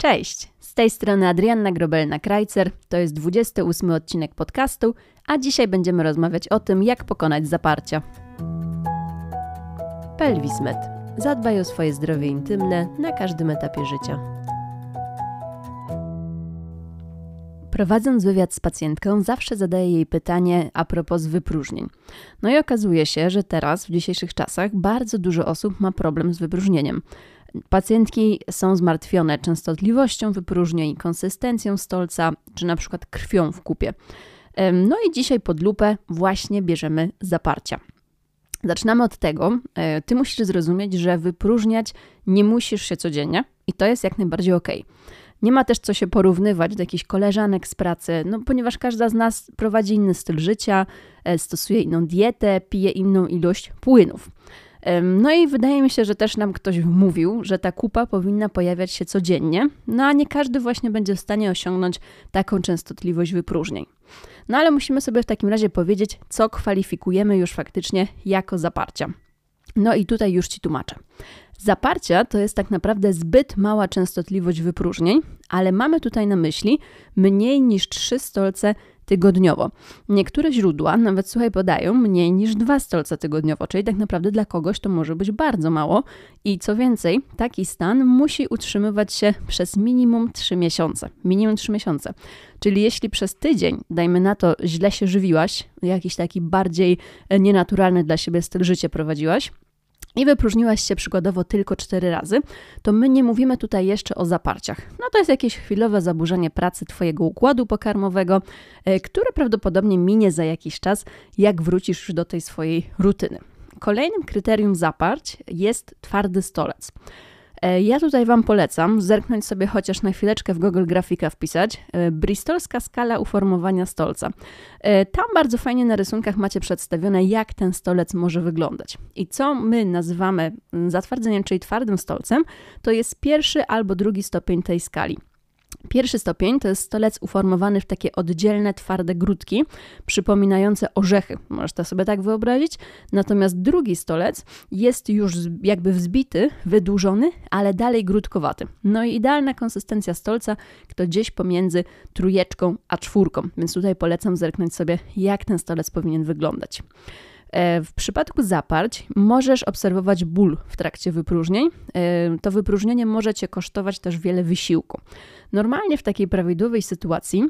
Cześć, z tej strony Adrianna Grobelna-Krajcer, to jest 28 odcinek podcastu, a dzisiaj będziemy rozmawiać o tym, jak pokonać zaparcia. Pelwismed. Zadbaj o swoje zdrowie intymne na każdym etapie życia. Prowadząc wywiad z pacjentką, zawsze zadaję jej pytanie a propos wypróżnień. No i okazuje się, że teraz, w dzisiejszych czasach, bardzo dużo osób ma problem z wypróżnieniem. Pacjentki są zmartwione częstotliwością wypróżnień, konsystencją stolca, czy na przykład krwią w kupie. No i dzisiaj pod lupę właśnie bierzemy zaparcia. Zaczynamy od tego, e, ty musisz zrozumieć, że wypróżniać nie musisz się codziennie i to jest jak najbardziej ok. Nie ma też co się porównywać do jakichś koleżanek z pracy, no ponieważ każda z nas prowadzi inny styl życia, e, stosuje inną dietę, pije inną ilość płynów. No i wydaje mi się, że też nam ktoś mówił, że ta kupa powinna pojawiać się codziennie, no a nie każdy właśnie będzie w stanie osiągnąć taką częstotliwość wypróżnień. No ale musimy sobie w takim razie powiedzieć, co kwalifikujemy już faktycznie jako zaparcia. No i tutaj już Ci tłumaczę. Zaparcia to jest tak naprawdę zbyt mała częstotliwość wypróżnień, ale mamy tutaj na myśli mniej niż 3 stolce tygodniowo. Niektóre źródła nawet, słuchaj, podają mniej niż dwa stolce tygodniowo, czyli tak naprawdę dla kogoś to może być bardzo mało. I co więcej, taki stan musi utrzymywać się przez minimum 3 miesiące. Minimum 3 miesiące. Czyli jeśli przez tydzień, dajmy na to, źle się żywiłaś, jakiś taki bardziej nienaturalny dla siebie styl życia prowadziłaś, i wypróżniłaś się przykładowo tylko cztery razy, to my nie mówimy tutaj jeszcze o zaparciach. No to jest jakieś chwilowe zaburzenie pracy Twojego układu pokarmowego, e, które prawdopodobnie minie za jakiś czas, jak wrócisz już do tej swojej rutyny. Kolejnym kryterium zaparć jest twardy stolec. E, ja tutaj Wam polecam zerknąć sobie chociaż na chwileczkę w Google Grafika wpisać e, bristolska skala uformowania stolca. E, tam bardzo fajnie na rysunkach macie przedstawione, jak ten stolec może wyglądać. I co my nazywamy mm, zatwardzeniem, czyli twardym stolcem, to jest pierwszy albo drugi stopień tej skali. Pierwszy stopień to jest stolec uformowany w takie oddzielne, twarde grudki, przypominające orzechy. Możesz to sobie tak wyobrazić. Natomiast drugi stolec jest już jakby wzbity, wydłużony, ale dalej grudkowaty. No i idealna konsystencja stolca to gdzieś pomiędzy trójeczką a czwórką. Więc tutaj polecam zerknąć sobie, jak ten stolec powinien wyglądać. E, w przypadku zaparć możesz obserwować ból w trakcie wypróżnień. E, to wypróżnienie może cię kosztować też wiele wysiłku. Normalnie w takiej prawidłowej sytuacji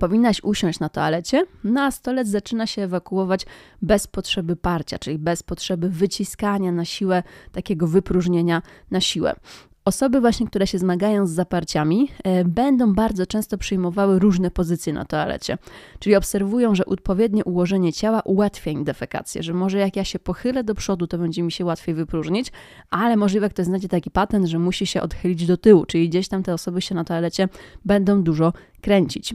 powinnaś usiąść na toalecie, no a stolec zaczyna się ewakuować bez potrzeby parcia, czyli bez potrzeby wyciskania na siłę takiego wypróżnienia na siłę. Osoby właśnie, które się zmagają z zaparciami, e, będą bardzo często przyjmowały różne pozycje na toalecie. Czyli obserwują, że odpowiednie ułożenie ciała ułatwia im defekację, że może jak ja się pochylę do przodu, to będzie mi się łatwiej wypróżnić, ale możliwe ktoś znajdzie taki patent, że musi się odchylić do tyłu, czyli gdzieś tam te osoby się na toalecie będą dużo kręcić.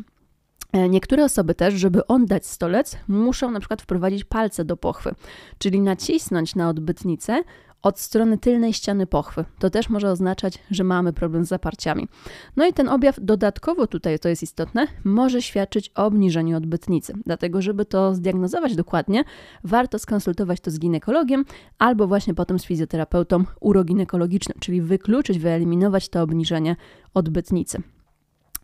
E, niektóre osoby też, żeby oddać stolec, muszą na przykład wprowadzić palce do pochwy, czyli nacisnąć na odbytnicę, od strony tylnej ściany pochwy. To też może oznaczać, że mamy problem z zaparciami. No i ten objaw dodatkowo tutaj, to jest istotne, może świadczyć o obniżeniu odbytnicy. Dlatego, żeby to zdiagnozować dokładnie, warto skonsultować to z ginekologiem albo właśnie potem z fizjoterapeutą uroginekologicznym, czyli wykluczyć, wyeliminować to obniżenie odbytnicy.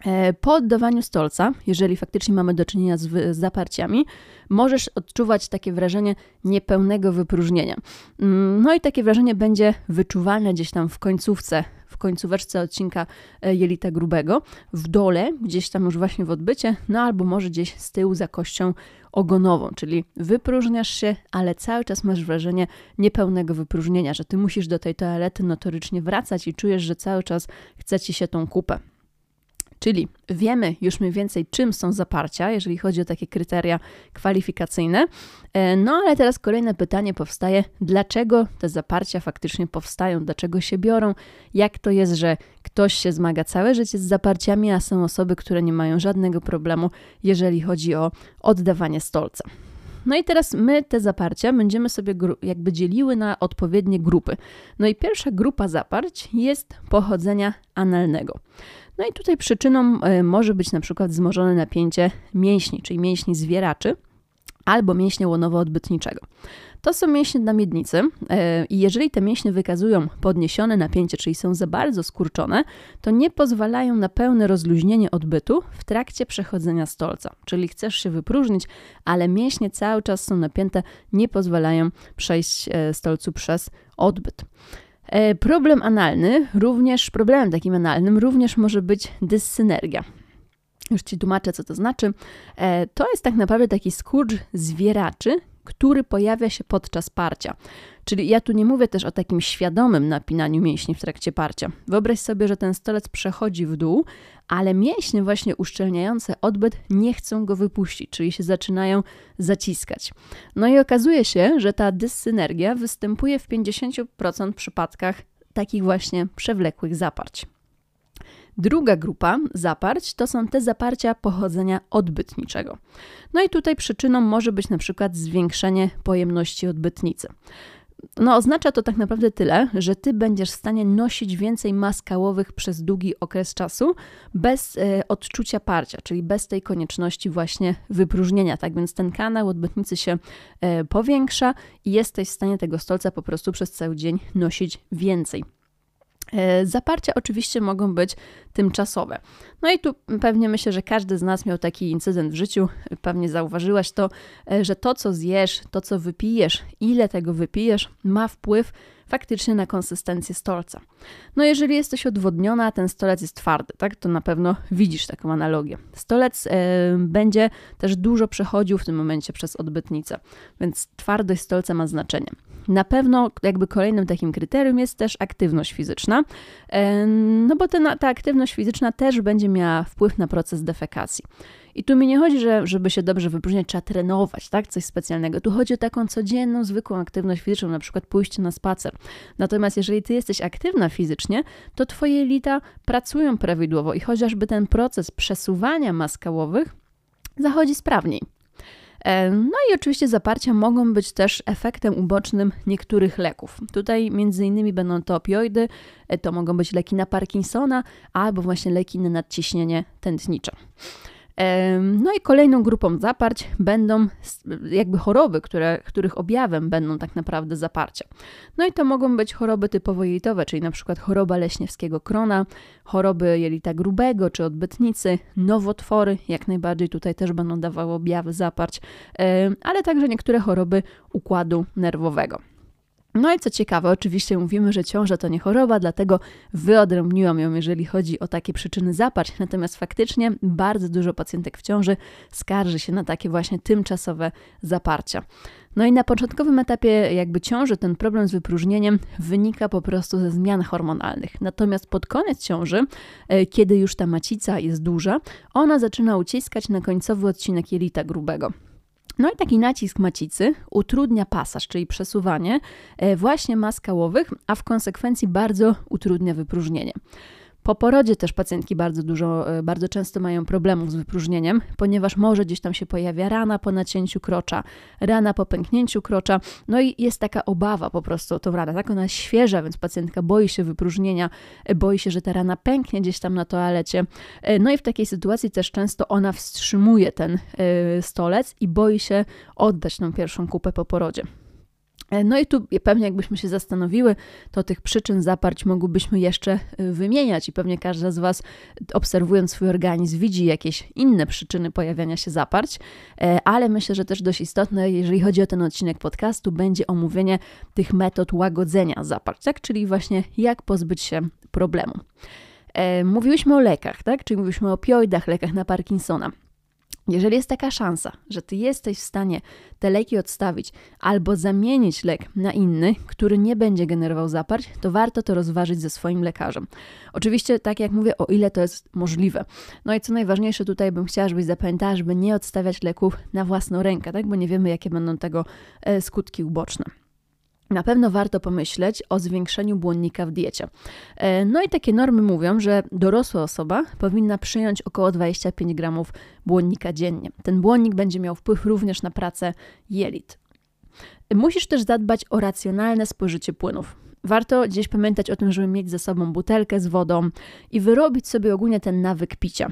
E, po oddawaniu stolca, jeżeli faktycznie mamy do czynienia z, zaparciami, możesz odczuwać takie wrażenie niepełnego wypróżnienia. Mm, no i takie wrażenie będzie wyczuwalne gdzieś tam w końcówce, w końcóweczce odcinka e, jelita grubego, w dole, gdzieś tam już właśnie w odbycie, no albo może gdzieś z tyłu za kością ogonową, czyli wypróżniasz się, ale cały czas masz wrażenie niepełnego wypróżnienia, że ty musisz do tej toalety notorycznie wracać i czujesz, że cały czas chce ci się tą kupę. Czyli wiemy już mniej więcej, czym są zaparcia, jeżeli chodzi o takie kryteria kwalifikacyjne. E, no ale teraz kolejne pytanie powstaje: dlaczego te zaparcia faktycznie powstają, dlaczego się biorą? Jak to jest, że ktoś się zmaga całe życie z zaparciami, a są osoby, które nie mają żadnego problemu, jeżeli chodzi o oddawanie stolca? No i teraz my te zaparcia będziemy sobie jakby dzieliły na odpowiednie grupy. No i pierwsza grupa zaparć jest pochodzenia analnego. No i tutaj przyczyną e, może być na przykład wzmożone napięcie mięśni, czyli mięśni zwieraczy, albo mięśnie łonowo-odbytniczego. To są mięśnie na miednicy e, i jeżeli te mięśnie wykazują podniesione napięcie, czyli są za bardzo skurczone, to nie pozwalają na pełne rozluźnienie odbytu w trakcie przechodzenia stolca. Czyli chcesz się wypróżnić, ale mięśnie cały czas są napięte, nie pozwalają przejść e, stolcu przez odbyt. E, problem analny, również problemem takim analnym, również może być dyssynergia. Już Ci tłumaczę, co to znaczy. To jest tak naprawdę taki skurcz zwieraczy, który pojawia się podczas parcia. Czyli ja tu nie mówię też o takim świadomym napinaniu mięśni w trakcie parcia. Wyobraź sobie, że ten stolec przechodzi w dół, ale mięśnie właśnie uszczelniające odbyt nie chcą go wypuścić, czyli się zaczynają zaciskać. No i okazuje się, że ta dyssynergia występuje w 50% przypadkach takich właśnie przewlekłych zaparć. Druga grupa zaparć to są te zaparcia pochodzenia odbytniczego. No i tutaj przyczyną może być na przykład zwiększenie pojemności odbytnicy. No, oznacza to tak naprawdę tyle, że ty będziesz w stanie nosić więcej mas kałowych przez długi okres czasu bez e, odczucia parcia, czyli bez tej konieczności właśnie wypróżnienia. Tak więc ten kanał odbytnicy się e, powiększa i jesteś w stanie tego stolca po prostu przez cały dzień nosić więcej. E, zaparcia oczywiście mogą być tymczasowe. No i tu pewnie myślę, że każdy z nas miał taki incydent w życiu, pewnie zauważyłaś to, e, że to, co zjesz, to, co wypijesz, ile tego wypijesz, ma wpływ faktycznie na konsystencję stolca. No jeżeli jesteś odwodniona, ten stolec jest twardy, tak, to na pewno widzisz taką analogię. Stolec e, będzie też dużo przechodził w tym momencie przez odbytnicę, więc twardość stolca ma znaczenie. Na pewno jakby kolejnym takim kryterium jest też aktywność fizyczna, e, no bo ta, ta aktywność fizyczna też będzie miała wpływ na proces defekacji. I tu mi nie chodzi, że żeby się dobrze wypróżniać, trzeba trenować, tak? Coś specjalnego. Tu chodzi o taką codzienną, zwykłą aktywność fizyczną, na przykład pójście na spacer. Natomiast jeżeli ty jesteś aktywna fizycznie, to twoje jelita pracują prawidłowo i chociażby ten proces przesuwania maskałowych zachodzi sprawniej. E, no i oczywiście zaparcia mogą być też efektem ubocznym niektórych leków. Tutaj między innymi będą to opioidy, e, to mogą być leki na Parkinsona albo właśnie leki na nadciśnienie tętnicze. No i kolejną grupą zaparć będą jakby choroby, które, których objawem będą tak naprawdę zaparcia. No i to mogą być choroby typowo jelitowe, czyli na przykład choroba leśniewskiego krona, choroby jelita grubego czy odbytnicy, nowotwory, jak najbardziej tutaj też będą dawały objawy zaparć, ale także niektóre choroby układu nerwowego. No i co ciekawe, oczywiście mówimy, że ciąża to nie choroba, dlatego wyodrębniłam ją, jeżeli chodzi o takie przyczyny zaparć. Natomiast faktycznie bardzo dużo pacjentek w ciąży skarży się na takie właśnie tymczasowe zaparcia. No i na początkowym etapie jakby ciąży ten problem z wypróżnieniem wynika po prostu ze zmian hormonalnych. Natomiast pod koniec ciąży, e, kiedy już ta macica jest duża, ona zaczyna uciskać na końcowy odcinek jelita grubego. No i taki nacisk macicy utrudnia pasaż, czyli przesuwanie e, właśnie mas kałowych, a w konsekwencji bardzo utrudnia wypróżnienie. Po porodzie też pacjentki bardzo dużo, e, bardzo często mają problemów z wypróżnieniem, ponieważ może gdzieś tam się pojawia rana po nacięciu krocza, rana po pęknięciu krocza, no i jest taka obawa po prostu o tą ranę, tak? Ona jest świeża, więc pacjentka boi się wypróżnienia, e, boi się, że ta rana pęknie gdzieś tam na toalecie. E, no i w takiej sytuacji też często ona wstrzymuje ten stolec i boi się oddać tą pierwszą kupę po porodzie. E, no i tu pewnie jakbyśmy się zastanowiły, to tych przyczyn zaparć mogłybyśmy jeszcze e, wymieniać i pewnie każda z Was obserwując swój organizm widzi jakieś inne przyczyny pojawiania się zaparć, e, ale myślę, że też dość istotne, jeżeli chodzi o ten odcinek podcastu, będzie omówienie tych metod łagodzenia zaparć, tak? czyli właśnie jak pozbyć się problemu. Mówiłyśmy o lekach, tak? czyli mówiliśmy o opioidach, lekach na Parkinsona. Jeżeli jest taka szansa, że ty jesteś w stanie te leki odstawić albo zamienić lek na inny, który nie będzie generował zaparć, to warto to rozważyć ze swoim lekarzem. Oczywiście, tak jak mówię, o ile to jest możliwe. No i co najważniejsze, tutaj bym chciała, żebyś zapamiętała, żeby nie odstawiać leków na własną rękę, tak? bo nie wiemy, jakie będą tego e, skutki uboczne. Na pewno warto pomyśleć o zwiększeniu błonnika w diecie. E, no i takie normy mówią, że dorosła osoba powinna przyjąć około 25 gramów błonnika dziennie. Ten błonnik będzie miał wpływ również na pracę jelit. Musisz też zadbać o racjonalne spożycie płynów. Warto gdzieś pamiętać o tym, żeby mieć ze sobą butelkę z wodą i wyrobić sobie ogólnie ten nawyk picia.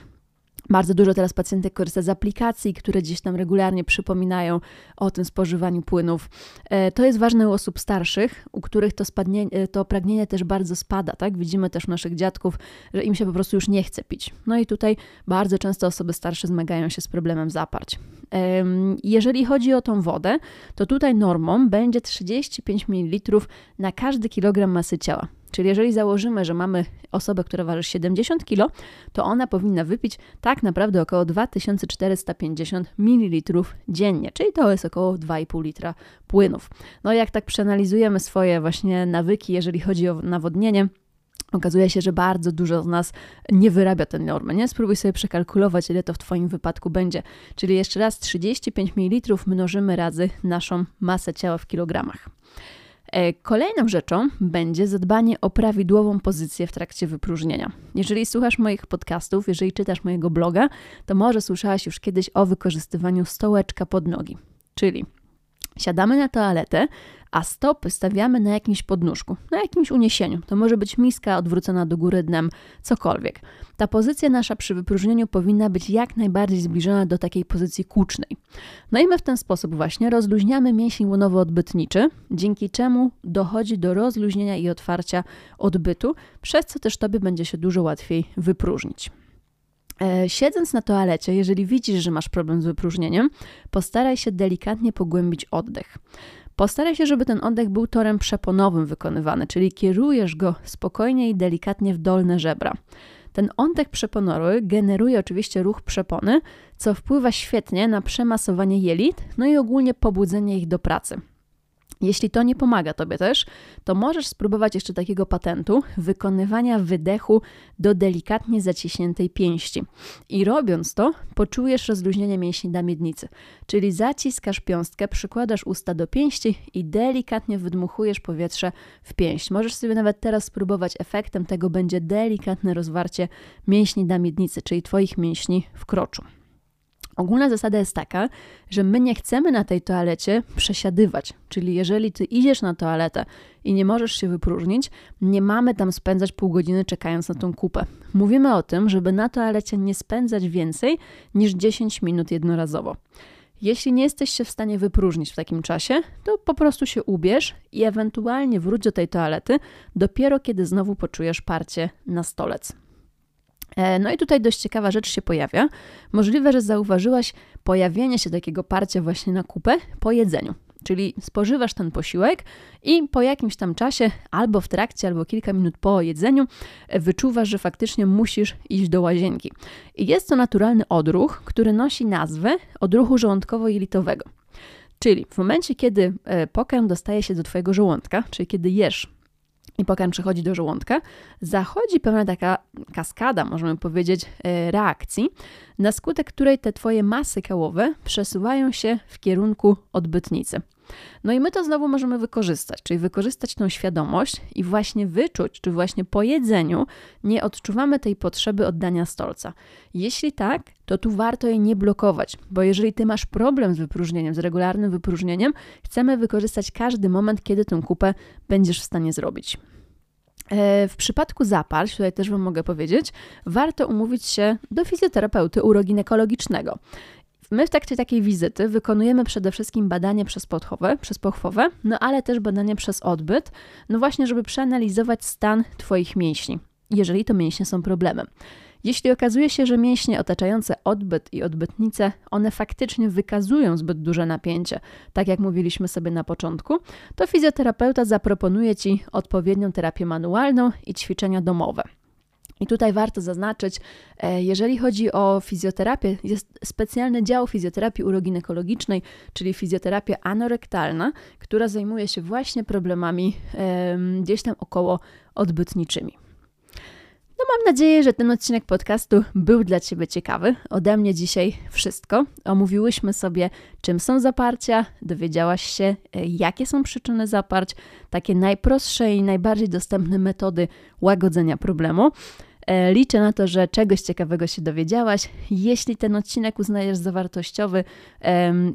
Bardzo dużo teraz pacjentek korzysta z aplikacji, które gdzieś tam regularnie przypominają o tym spożywaniu płynów. E, to jest ważne u osób starszych, u których to, spadnie, e, to pragnienie też bardzo spada. Tak? Widzimy też u naszych dziadków, że im się po prostu już nie chce pić. No i tutaj bardzo często osoby starsze zmagają się z problemem zaparć. Jeżeli chodzi o tą wodę, to tutaj normą będzie 35 ml na każdy kilogram masy ciała. Czyli jeżeli założymy, że mamy osobę, która waży 70 kg, to ona powinna wypić tak naprawdę około 2450 ml dziennie, czyli to jest około 2,5 litra płynów. No jak tak przeanalizujemy swoje właśnie nawyki, jeżeli chodzi o nawodnienie, Okazuje się, że bardzo dużo z nas nie wyrabia tej normy. Nie? Spróbuj sobie przekalkulować, ile to w Twoim wypadku będzie. Czyli jeszcze raz 35 ml mnożymy razy naszą masę ciała w kilogramach. E, kolejną rzeczą będzie zadbanie o prawidłową pozycję w trakcie wypróżnienia. Jeżeli słuchasz moich podcastów, jeżeli czytasz mojego bloga, to może słyszałaś już kiedyś o wykorzystywaniu stołeczka pod nogi. Czyli siadamy na toaletę, a stopy stawiamy na jakimś podnóżku, na jakimś uniesieniu. To może być miska odwrócona do góry dnem, cokolwiek. Ta pozycja nasza przy wypróżnieniu powinna być jak najbardziej zbliżona do takiej pozycji kucznej. No i my w ten sposób właśnie rozluźniamy mięsień łonowo-odbytniczy, dzięki czemu dochodzi do rozluźnienia i otwarcia odbytu, przez co też tobie będzie się dużo łatwiej wypróżnić. E, siedząc na toalecie, jeżeli widzisz, że masz problem z wypróżnieniem, postaraj się delikatnie pogłębić oddech. Postaraj się, żeby ten oddech był torem przeponowym wykonywany, czyli kierujesz go spokojnie i delikatnie w dolne żebra. Ten oddech przeponowy generuje oczywiście ruch przepony, co wpływa świetnie na przemasowanie jelit, no i ogólnie pobudzenie ich do pracy. Jeśli to nie pomaga Tobie też, to możesz spróbować jeszcze takiego patentu wykonywania wydechu do delikatnie zaciśniętej pięści. I robiąc to, poczujesz rozluźnienie mięśni na miednicy, czyli zaciskasz piąstkę, przykładasz usta do pięści i delikatnie wydmuchujesz powietrze w pięść. Możesz sobie nawet teraz spróbować, efektem tego będzie delikatne rozwarcie mięśni na miednicy, czyli Twoich mięśni w kroczu. Ogólna zasada jest taka, że my nie chcemy na tej toalecie przesiadywać. Czyli jeżeli ty idziesz na toaletę i nie możesz się wypróżnić, nie mamy tam spędzać pół godziny czekając na tą kupę. Mówimy o tym, żeby na toalecie nie spędzać więcej niż 10 minut jednorazowo. Jeśli nie jesteś się w stanie wypróżnić w takim czasie, to po prostu się ubierz i ewentualnie wróć do tej toalety dopiero kiedy znowu poczujesz parcie na stolec. E, no i tutaj dość ciekawa rzecz się pojawia. Możliwe, że zauważyłaś pojawienie się takiego parcia właśnie na kupę po jedzeniu. Czyli spożywasz ten posiłek i po jakimś tam czasie, albo w trakcie, albo kilka minut po jedzeniu, wyczuwasz, że faktycznie musisz iść do łazienki. I jest to naturalny odruch, który nosi nazwę odruchu żołądkowo-jelitowego. Czyli w momencie, kiedy e, pokarm dostaje się do Twojego żołądka, czyli kiedy jesz i pokarm przechodzi do żołądka, zachodzi pewna taka kaskada, możemy powiedzieć, e, reakcji, na skutek której te twoje masy kałowe przesuwają się w kierunku odbytnicy. No i my to znowu możemy wykorzystać, czyli wykorzystać tą świadomość i właśnie wyczuć, czy właśnie po jedzeniu nie odczuwamy tej potrzeby oddania stolca. Jeśli tak, to tu warto jej nie blokować, bo jeżeli ty masz problem z wypróżnieniem, z regularnym wypróżnieniem, chcemy wykorzystać każdy moment, kiedy tę kupę będziesz w stanie zrobić. E, w przypadku zaparć, tutaj też Wam mogę powiedzieć, warto umówić się do fizjoterapeuty uroginekologicznego. My w trakcie takiej wizyty wykonujemy przede wszystkim badanie przez podchowe, przez pochwowę, no ale też badanie przez odbyt, no właśnie, żeby przeanalizować stan Twoich mięśni, jeżeli to mięśnie są problemem. Jeśli okazuje się, że mięśnie otaczające odbyt i odbytnice, one faktycznie wykazują zbyt duże napięcie, tak jak mówiliśmy sobie na początku, to fizjoterapeuta zaproponuje Ci odpowiednią terapię manualną i ćwiczenia domowe. I tutaj warto zaznaczyć, e, jeżeli chodzi o fizjoterapię, jest specjalny dział fizjoterapii uroginekologicznej, czyli fizjoterapia anorektalna, która zajmuje się właśnie problemami gdzieś tam około odbytniczymi. No mam nadzieję, że ten odcinek podcastu był dla Ciebie ciekawy. Ode mnie dzisiaj wszystko. Omówiłyśmy sobie, czym są zaparcia, dowiedziałaś się, e, jakie są przyczyny zaparć, takie najprostsze i najbardziej dostępne metody łagodzenia problemu. E, liczę na to, że czegoś ciekawego się dowiedziałaś. Jeśli ten odcinek uznajesz za wartościowy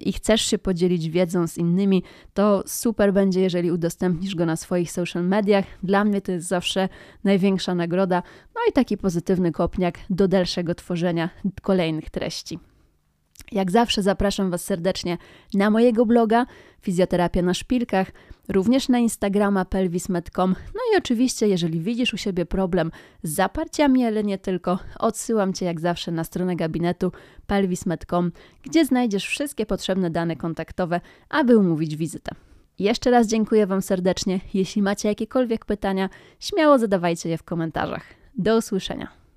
i chcesz się podzielić wiedzą z innymi, to super będzie, jeżeli udostępnisz go na swoich social mediach. Dla mnie to jest zawsze największa nagroda, no i taki pozytywny kopniak do dalszego tworzenia kolejnych treści. Jak zawsze zapraszam Was serdecznie na mojego bloga Fizjoterapia na Szpilkach, również na Instagrama pelvis.com. No i oczywiście, jeżeli widzisz u siebie problem z zaparciami, ale nie tylko, odsyłam Cię jak zawsze na stronę gabinetu pelvis.com, gdzie znajdziesz wszystkie potrzebne dane kontaktowe, aby umówić wizytę. Jeszcze raz dziękuję Wam serdecznie. Jeśli macie jakiekolwiek pytania, śmiało zadawajcie je w komentarzach. Do usłyszenia.